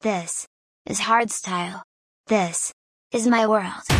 This is hardstyle. This is my world.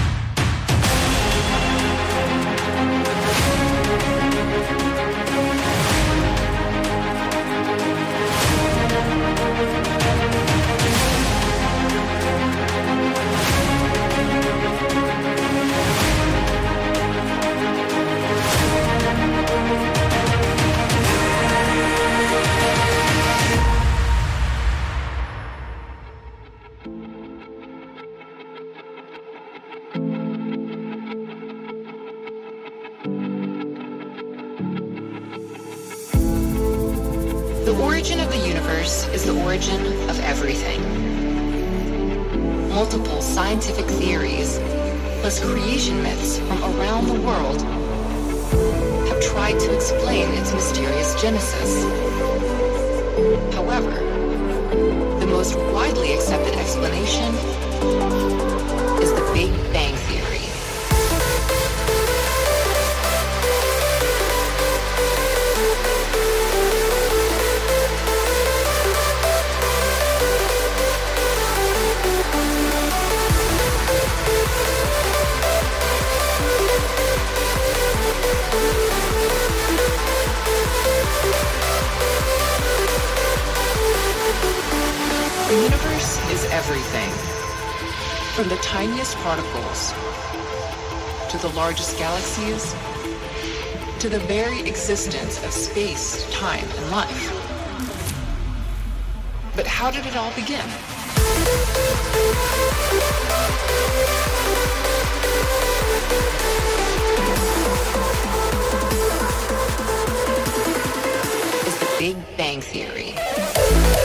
Origin of the universe is the origin of everything. Multiple scientific theories, plus creation myths from around the world, have tried to explain its mysterious genesis. However, the most widely accepted explanation is the Big Bang Theory. The universe is everything. From the tiniest particles to the largest galaxies to the very existence of space, time, and life. But how did it all begin? Is the Big Bang Theory.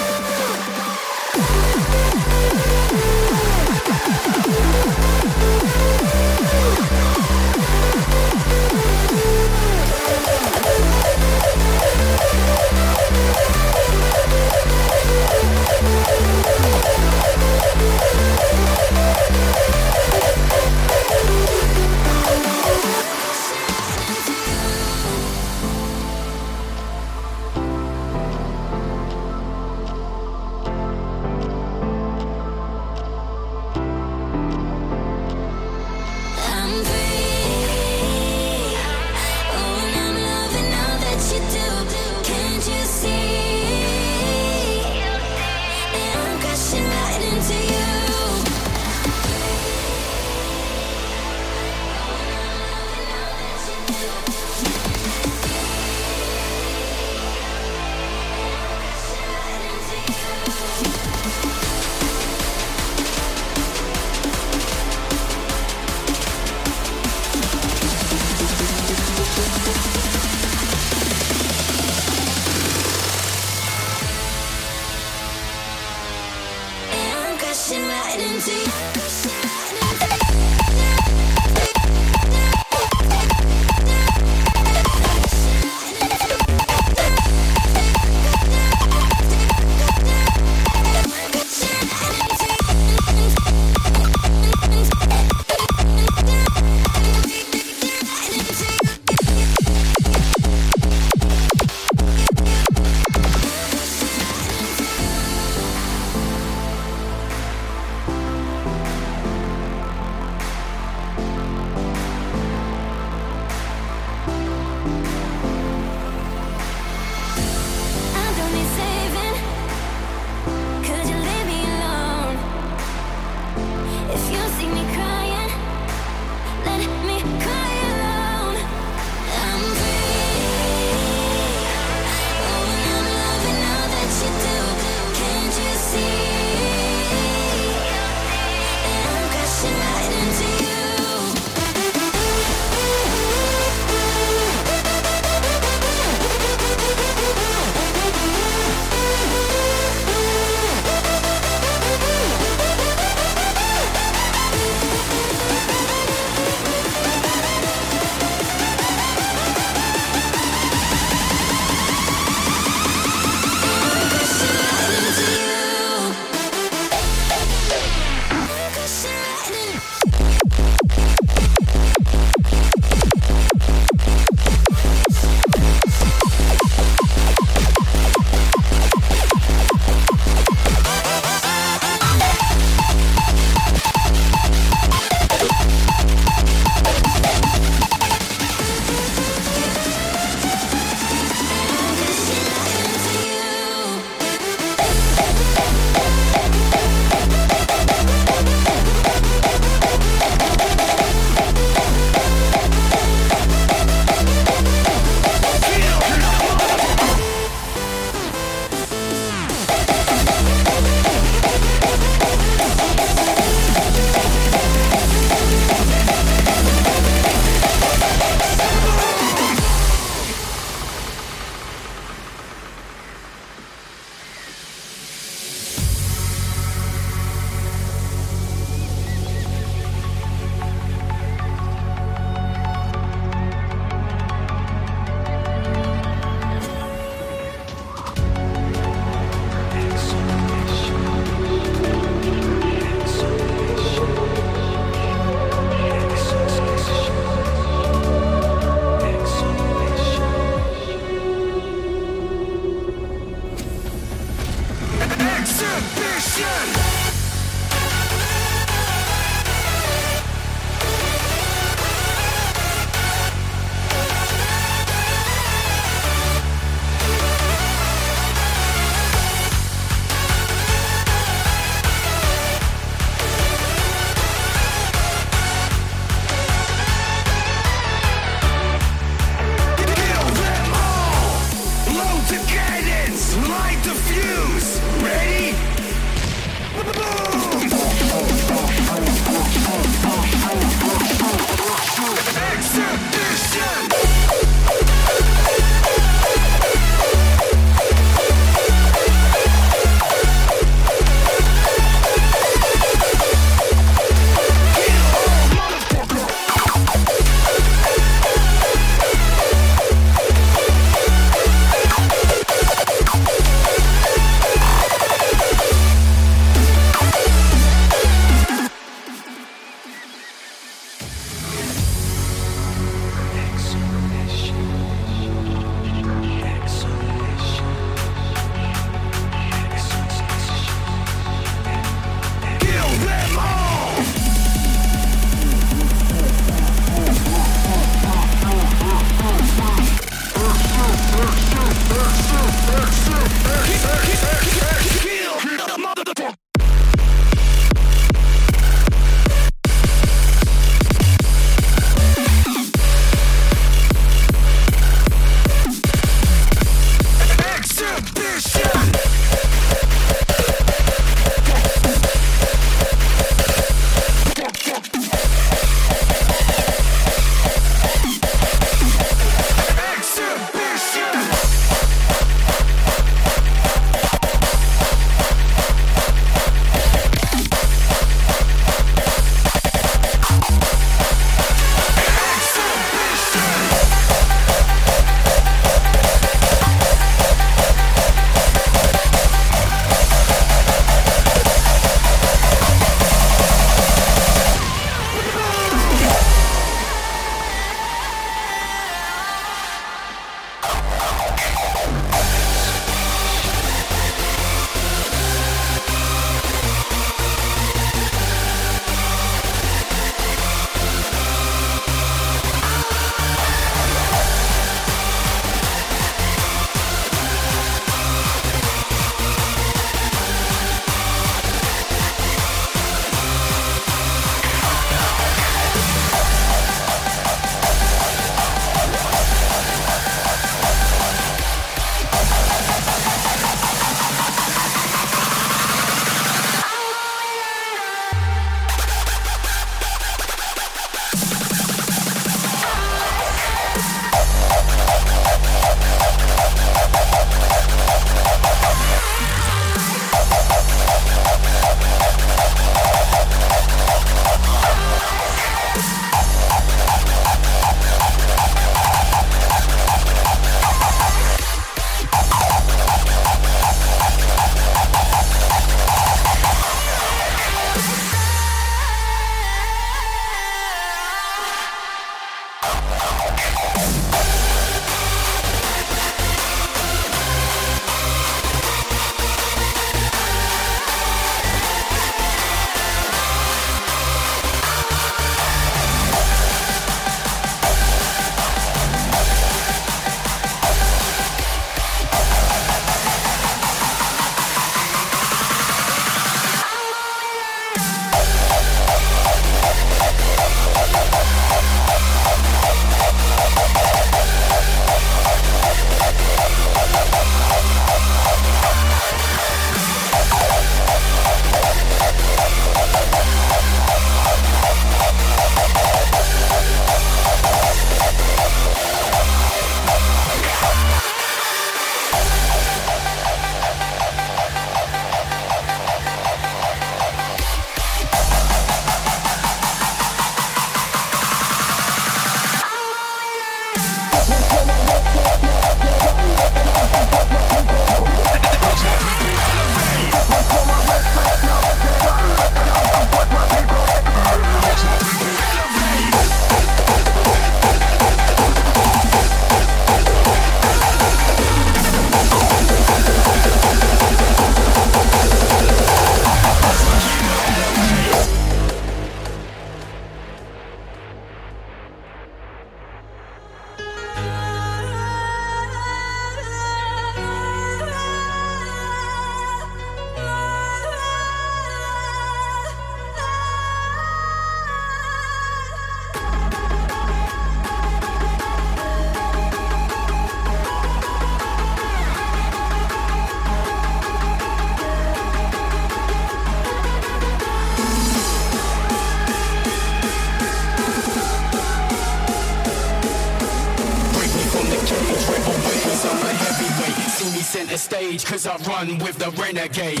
With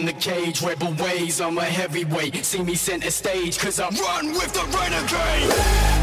from the cage, rebel ways, I'm a heavyweight. See me center stage, cause I run with the renegade.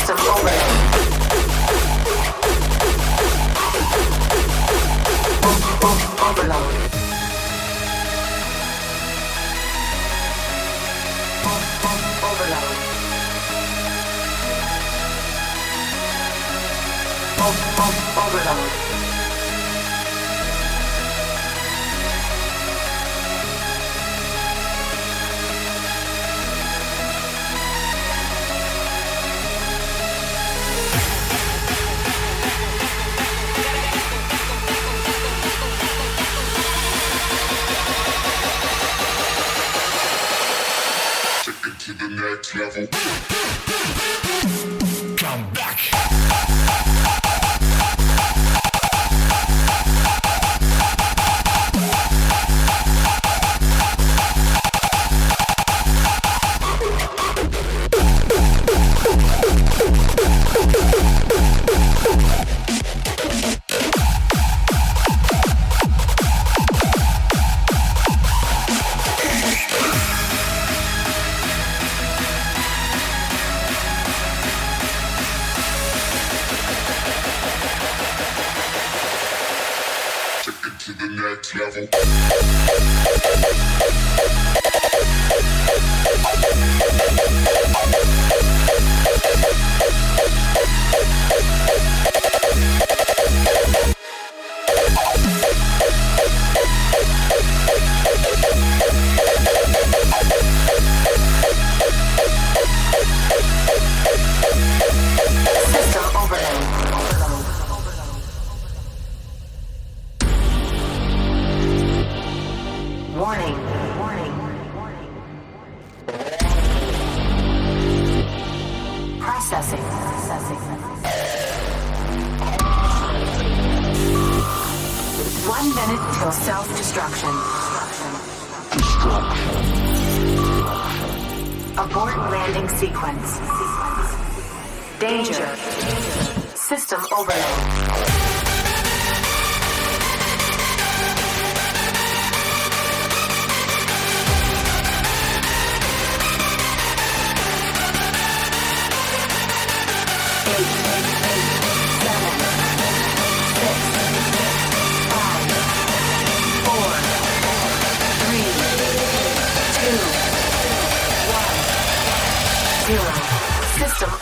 system over. Until self-destruction. Abort landing sequence. Danger. System overload.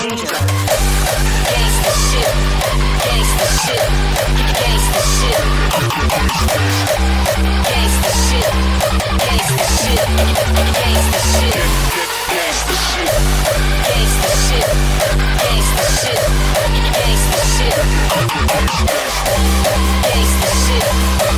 Danger. Gangsta shit. Gangsta shit. Gangsta shit. Gangsta shit. Gangsta shit. Gangsta shit. Gangsta shit. Gangsta shit. Gangsta shit. Gangsta shit. Gangsta shit.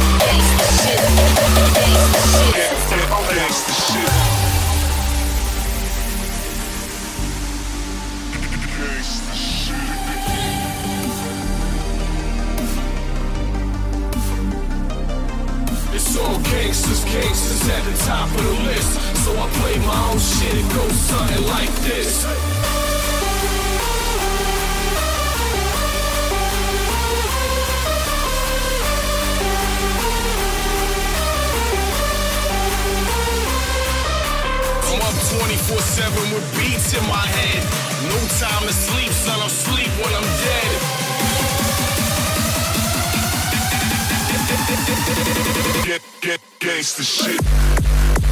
At the top of the list. So I play my own shit, it goes something like this. I'm up 24-7 with beats in my head. No time to sleep, son, I'll sleep when I'm dead the shit.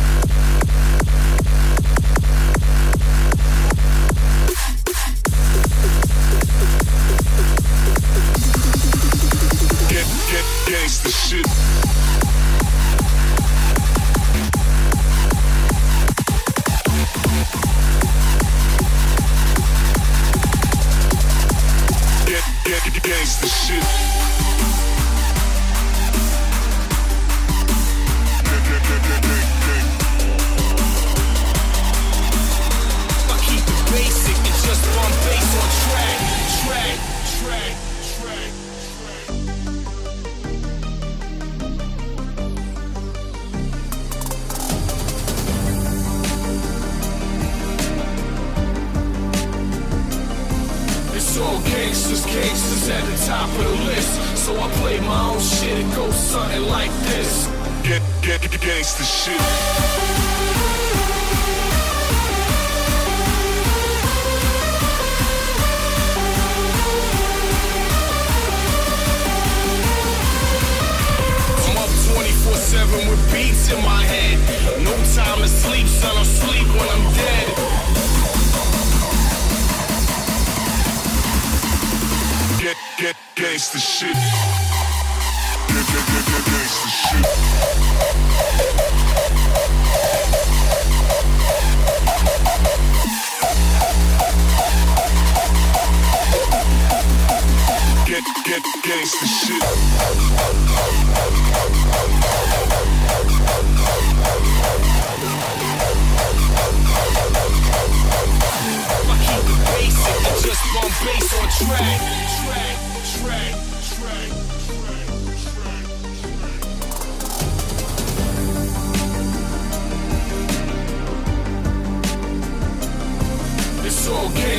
Gangsters, gangsters at the top of the list. So I play my own shit, it goes something like this. Get, get, get gangster shit. I'm up 24-7 with beats in my head. No time to sleep, son, I'll sleep when I'm dead. gangster shit. Gangster shit. Get get gangster shit. I keep it basic, just one bass on track.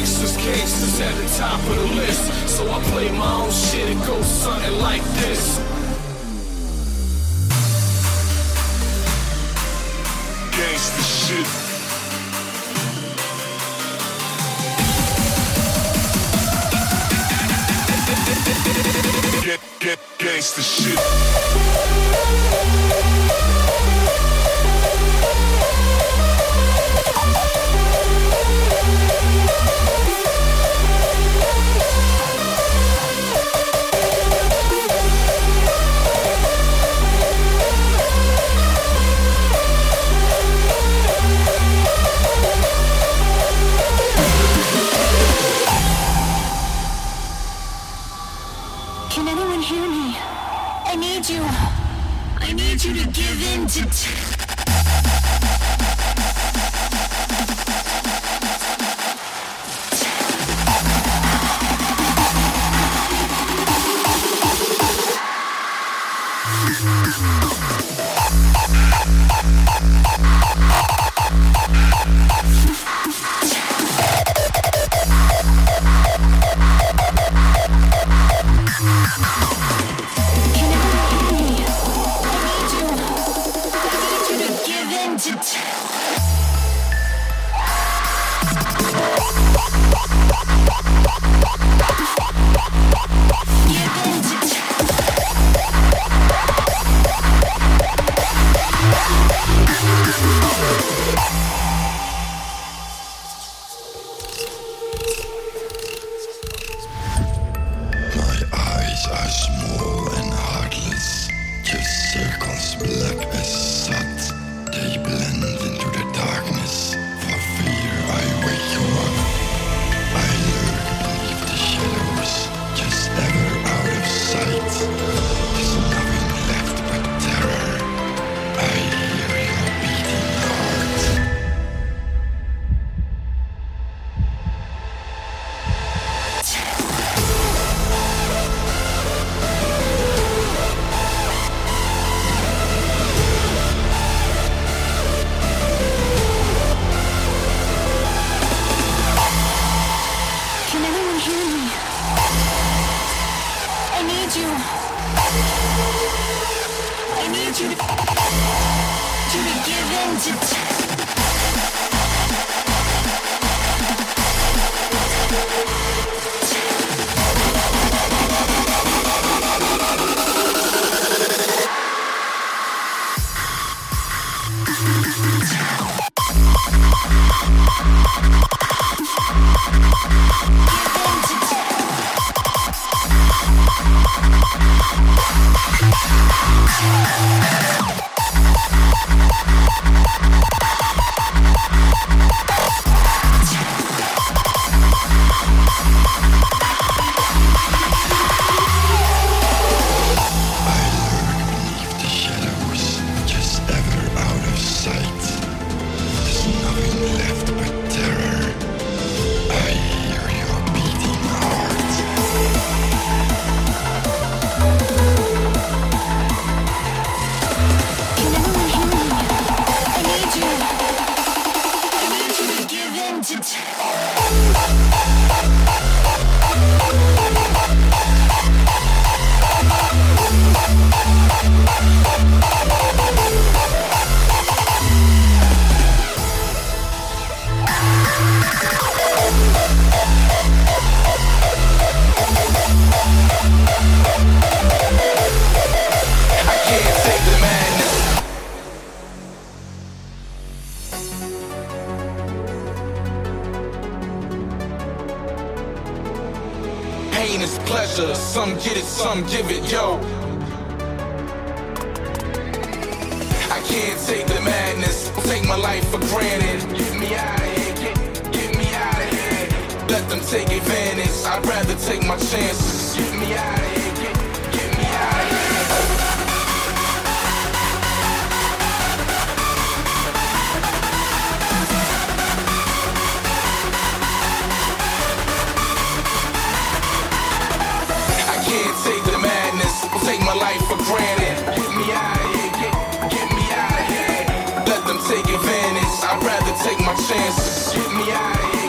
Gangsters, gangsters at the top of the list. So I play my own shit, it goes something like this. Gangsta shit. Get, get, gangsta shit. Can't take the madness. Take my life for granted. Get me out of here. Get, get me out of here. Let them take advantage. I'd rather take my chances. Get me out of here. Get, me out of here. I can't take the madness, take my life for granted. Take advantage, I'd rather take my chances. Get me out of here,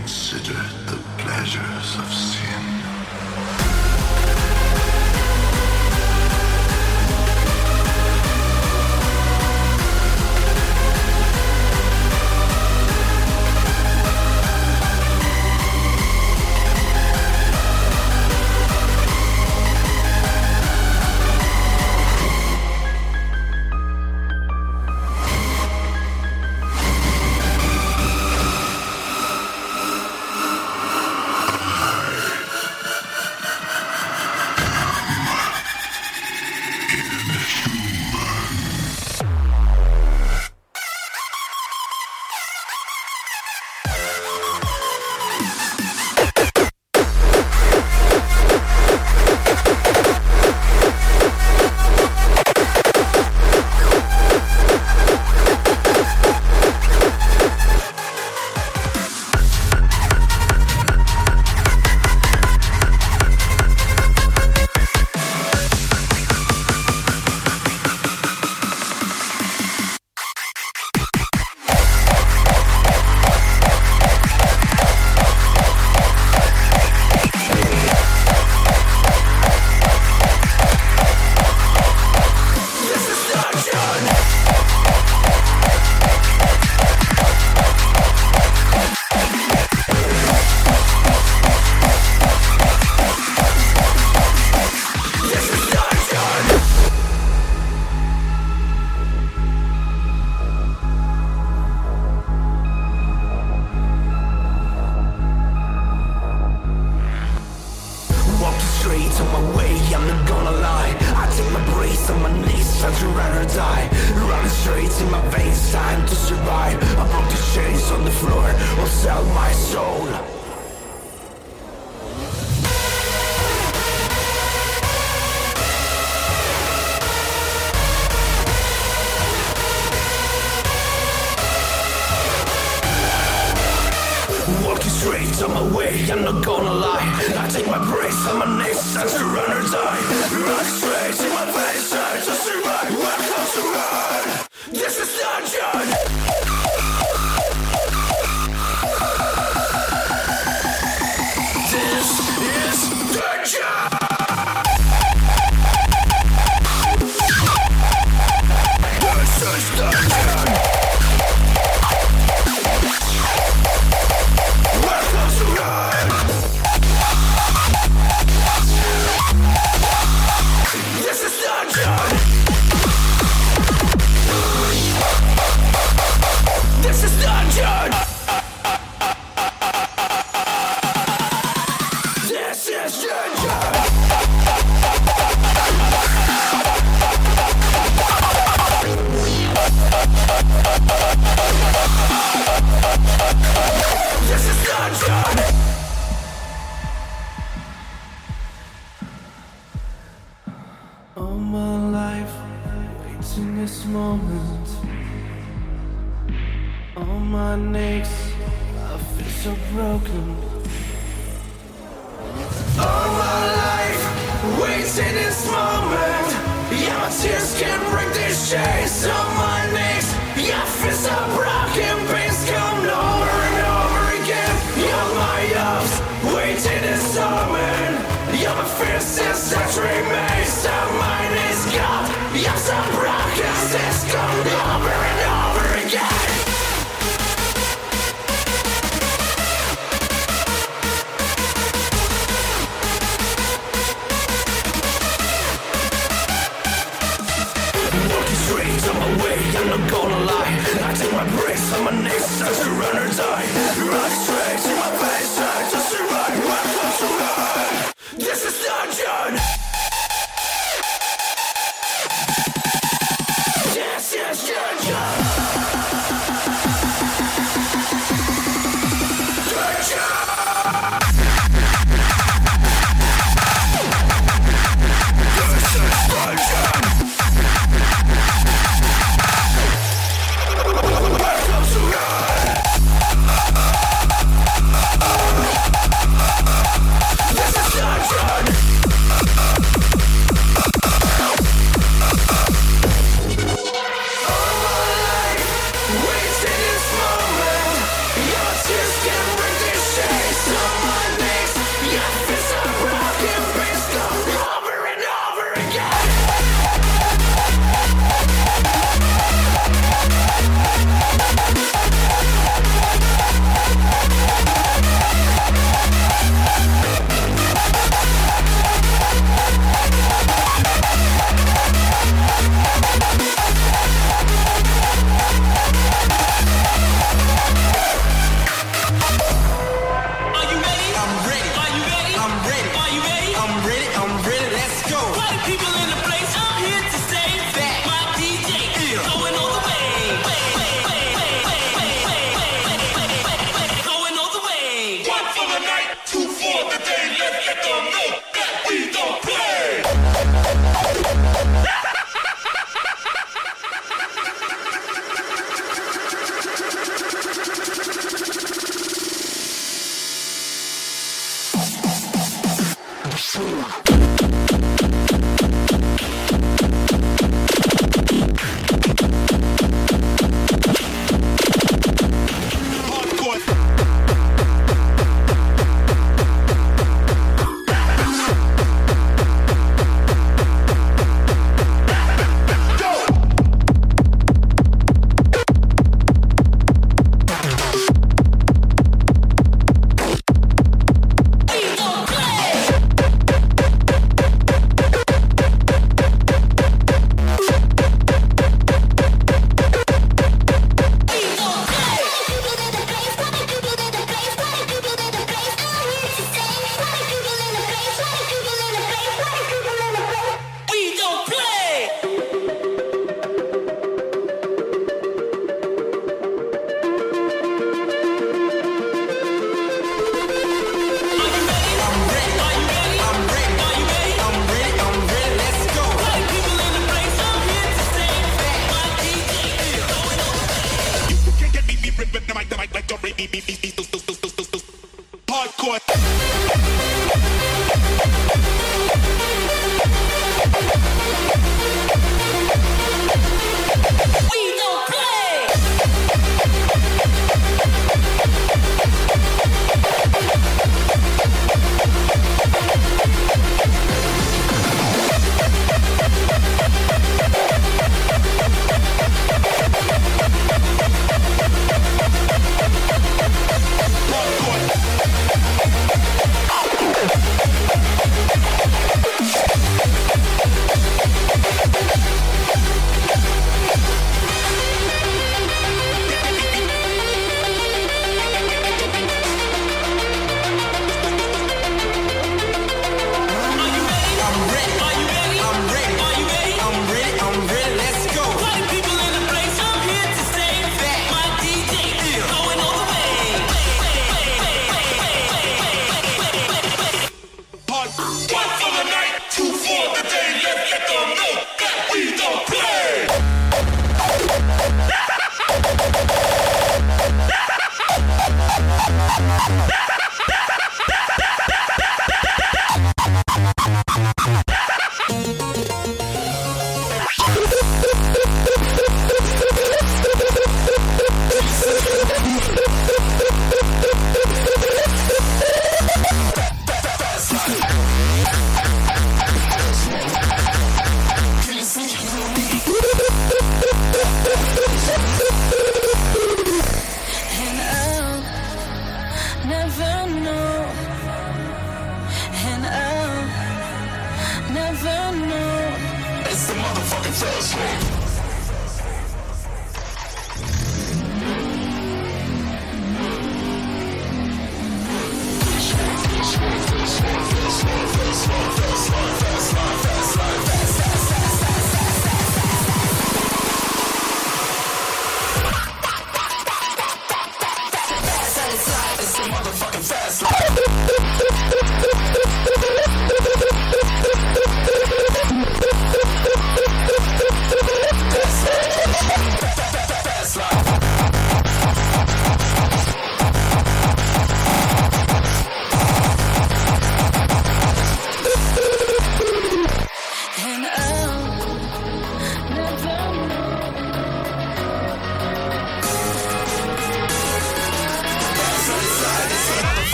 Consider the pleasures of sin. Run or die. Running straight in my veins, time to survive. I broke the chains on the floor, or sell my soul. Straight on my way, I'm not gonna lie. I take my my knees, time to run or die. Running straight in my veins, time to survive. Welcome to run. This is dungeon. Broken. All my life, waiting this moment. My tears can't break these chains on my knees. Yeah, feel so broken, pains come over and over again. Yeah, my ups, waiting this moment. My fears is such remains